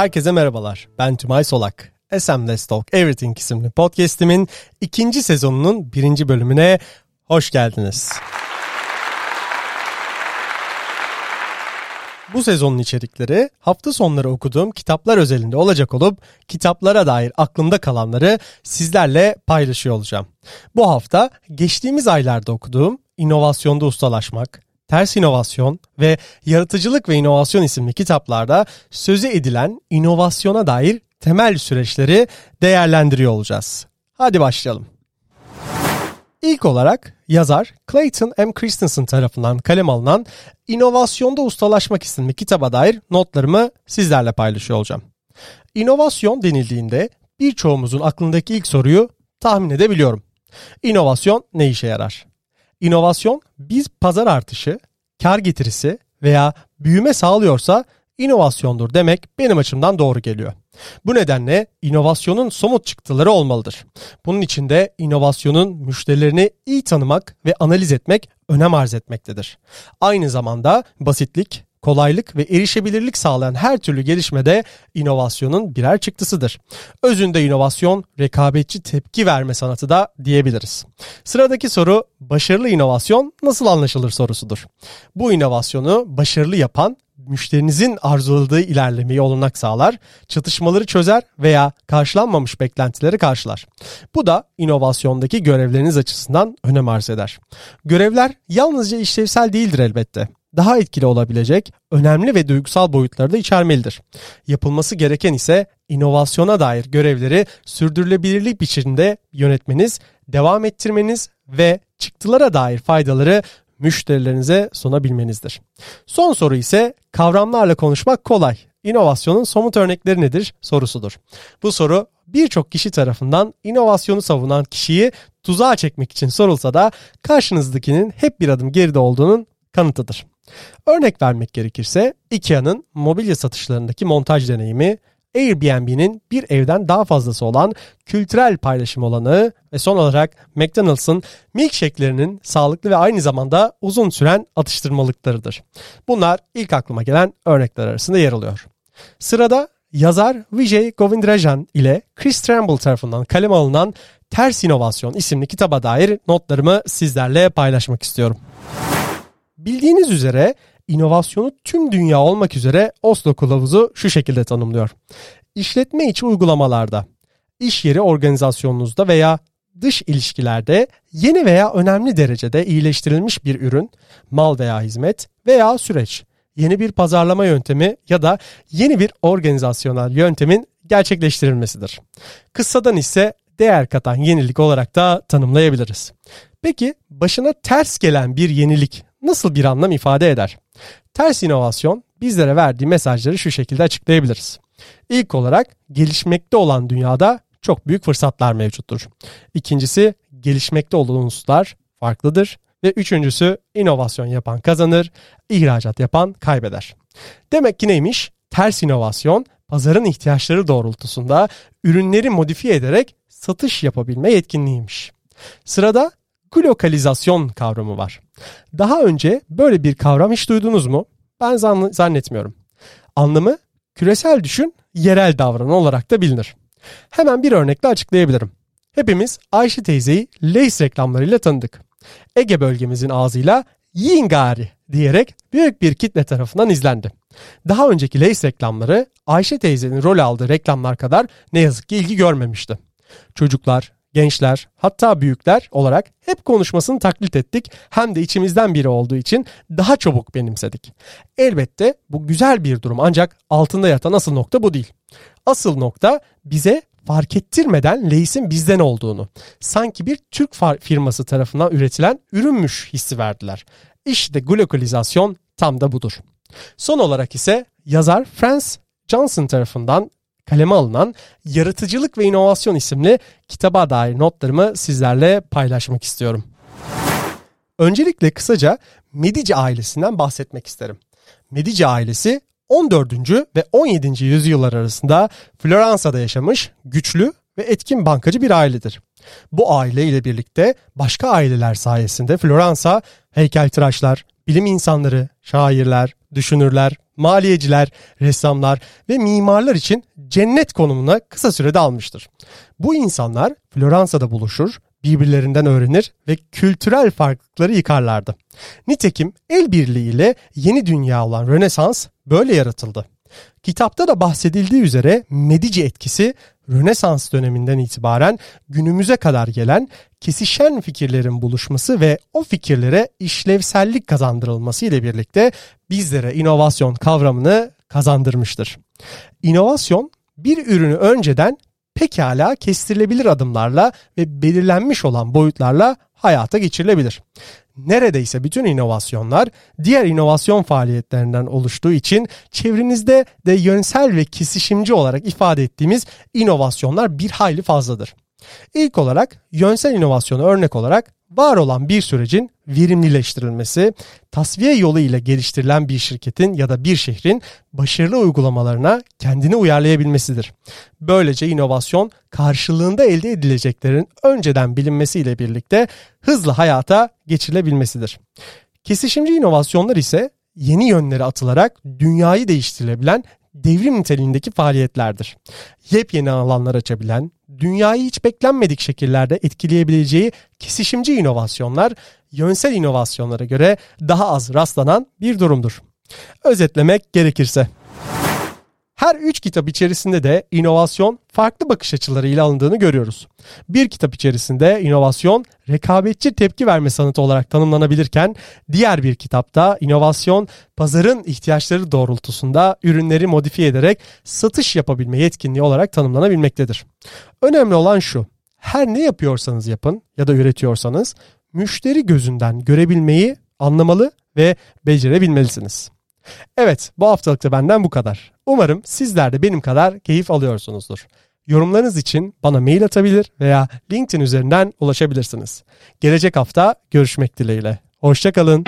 Herkese merhabalar. Ben Tümay Solak. SM Let's Talk Everything isimli podcast'imin ikinci sezonunun birinci bölümüne hoş geldiniz. Bu sezonun içerikleri hafta sonları okuduğum kitaplar özelinde olacak olup kitaplara dair aklımda kalanları sizlerle paylaşıyor olacağım. Bu hafta geçtiğimiz aylarda okuduğum İnovasyonda Ustalaşmak, Ters İnovasyon ve Yaratıcılık ve İnovasyon isimli kitaplarda sözü edilen inovasyona dair temel süreçleri değerlendiriyor olacağız. Hadi başlayalım. İlk olarak yazar Clayton M. Christensen tarafından kalem alınan İnovasyonda Ustalaşmak isimli kitaba dair notlarımı sizlerle paylaşıyor olacağım. İnovasyon denildiğinde birçoğumuzun aklındaki ilk soruyu tahmin edebiliyorum. İnovasyon ne işe yarar? İnovasyon biz pazar artışı, kar getirisi veya büyüme sağlıyorsa inovasyondur demek benim açımdan doğru geliyor. Bu nedenle inovasyonun somut çıktıları olmalıdır. Bunun için de inovasyonun müşterilerini iyi tanımak ve analiz etmek önem arz etmektedir. Aynı zamanda basitlik, kolaylık ve erişebilirlik sağlayan her türlü gelişmede inovasyonun birer çıktısıdır. Özünde inovasyon, rekabetçi tepki verme sanatı da diyebiliriz. Sıradaki soru başarılı inovasyon nasıl anlaşılır sorusudur. Bu inovasyonu başarılı yapan müşterinizin arzuladığı ilerlemeyi olanak sağlar, çatışmaları çözer veya karşılanmamış beklentileri karşılar. Bu da inovasyondaki görevleriniz açısından önem arz eder. Görevler yalnızca işlevsel değildir elbette daha etkili olabilecek önemli ve duygusal boyutları da içermelidir. Yapılması gereken ise inovasyona dair görevleri sürdürülebilirlik biçiminde yönetmeniz, devam ettirmeniz ve çıktılara dair faydaları müşterilerinize sunabilmenizdir. Son soru ise kavramlarla konuşmak kolay. İnovasyonun somut örnekleri nedir sorusudur. Bu soru birçok kişi tarafından inovasyonu savunan kişiyi tuzağa çekmek için sorulsa da karşınızdakinin hep bir adım geride olduğunun kanıtıdır. Örnek vermek gerekirse IKEA'nın mobilya satışlarındaki montaj deneyimi, Airbnb'nin bir evden daha fazlası olan kültürel paylaşım olanağı ve son olarak McDonald's'ın milkshake'lerinin sağlıklı ve aynı zamanda uzun süren atıştırmalıklarıdır. Bunlar ilk aklıma gelen örnekler arasında yer alıyor. Sırada yazar Vijay Govindrajan ile Chris Tramble tarafından kaleme alınan Ters İnovasyon isimli kitaba dair notlarımı sizlerle paylaşmak istiyorum. Bildiğiniz üzere inovasyonu tüm dünya olmak üzere Oslo kılavuzu şu şekilde tanımlıyor. İşletme içi uygulamalarda, iş yeri organizasyonunuzda veya dış ilişkilerde yeni veya önemli derecede iyileştirilmiş bir ürün, mal veya hizmet veya süreç, yeni bir pazarlama yöntemi ya da yeni bir organizasyonel yöntemin gerçekleştirilmesidir. Kıssadan ise değer katan yenilik olarak da tanımlayabiliriz. Peki başına ters gelen bir yenilik nasıl bir anlam ifade eder? Ters inovasyon bizlere verdiği mesajları şu şekilde açıklayabiliriz. İlk olarak gelişmekte olan dünyada çok büyük fırsatlar mevcuttur. İkincisi gelişmekte olan unsurlar farklıdır. Ve üçüncüsü inovasyon yapan kazanır, ihracat yapan kaybeder. Demek ki neymiş? Ters inovasyon pazarın ihtiyaçları doğrultusunda ürünleri modifiye ederek satış yapabilme yetkinliğiymiş. Sırada glokalizasyon kavramı var. Daha önce böyle bir kavram hiç duydunuz mu? Ben zannetmiyorum. Anlamı küresel düşün, yerel davran olarak da bilinir. Hemen bir örnekle açıklayabilirim. Hepimiz Ayşe teyzeyi Lays reklamlarıyla tanıdık. Ege bölgemizin ağzıyla Yingari diyerek büyük bir kitle tarafından izlendi. Daha önceki Lays reklamları Ayşe teyzenin rol aldığı reklamlar kadar ne yazık ki ilgi görmemişti. Çocuklar, gençler hatta büyükler olarak hep konuşmasını taklit ettik hem de içimizden biri olduğu için daha çabuk benimsedik. Elbette bu güzel bir durum ancak altında yatan asıl nokta bu değil. Asıl nokta bize fark ettirmeden Leys'in bizden olduğunu, sanki bir Türk firması tarafından üretilen ürünmüş hissi verdiler. İşte globalizasyon tam da budur. Son olarak ise yazar Franz Johnson tarafından kaleme alınan Yaratıcılık ve İnovasyon isimli kitaba dair notlarımı sizlerle paylaşmak istiyorum. Öncelikle kısaca Medici ailesinden bahsetmek isterim. Medici ailesi 14. ve 17. yüzyıllar arasında Floransa'da yaşamış güçlü ve etkin bankacı bir ailedir. Bu aile ile birlikte başka aileler sayesinde Floransa heykeltıraşlar, bilim insanları, şairler, düşünürler, maliyeciler, ressamlar ve mimarlar için cennet konumuna kısa sürede almıştır. Bu insanlar Floransa'da buluşur, birbirlerinden öğrenir ve kültürel farklılıkları yıkarlardı. Nitekim el birliğiyle yeni dünya olan Rönesans böyle yaratıldı. Kitapta da bahsedildiği üzere Medici etkisi Rönesans döneminden itibaren günümüze kadar gelen kesişen fikirlerin buluşması ve o fikirlere işlevsellik kazandırılması ile birlikte bizlere inovasyon kavramını kazandırmıştır. İnovasyon bir ürünü önceden pekala kestirilebilir adımlarla ve belirlenmiş olan boyutlarla hayata geçirilebilir. Neredeyse bütün inovasyonlar diğer inovasyon faaliyetlerinden oluştuğu için çevrenizde de yönsel ve kesişimci olarak ifade ettiğimiz inovasyonlar bir hayli fazladır. İlk olarak yönsel inovasyonu örnek olarak var olan bir sürecin verimlileştirilmesi, tasfiye yolu ile geliştirilen bir şirketin ya da bir şehrin başarılı uygulamalarına kendini uyarlayabilmesidir. Böylece inovasyon karşılığında elde edileceklerin önceden bilinmesiyle birlikte hızlı hayata geçirilebilmesidir. Kesişimci inovasyonlar ise yeni yönlere atılarak dünyayı değiştirilebilen devrim niteliğindeki faaliyetlerdir. Yepyeni alanlar açabilen, dünyayı hiç beklenmedik şekillerde etkileyebileceği kesişimci inovasyonlar yönsel inovasyonlara göre daha az rastlanan bir durumdur. Özetlemek gerekirse her üç kitap içerisinde de inovasyon farklı bakış açılarıyla alındığını görüyoruz. Bir kitap içerisinde inovasyon rekabetçi tepki verme sanatı olarak tanımlanabilirken diğer bir kitapta inovasyon pazarın ihtiyaçları doğrultusunda ürünleri modifiye ederek satış yapabilme yetkinliği olarak tanımlanabilmektedir. Önemli olan şu. Her ne yapıyorsanız yapın ya da üretiyorsanız müşteri gözünden görebilmeyi anlamalı ve becerebilmelisiniz. Evet bu haftalık da benden bu kadar. Umarım sizler de benim kadar keyif alıyorsunuzdur. Yorumlarınız için bana mail atabilir veya LinkedIn üzerinden ulaşabilirsiniz. Gelecek hafta görüşmek dileğiyle. Hoşçakalın.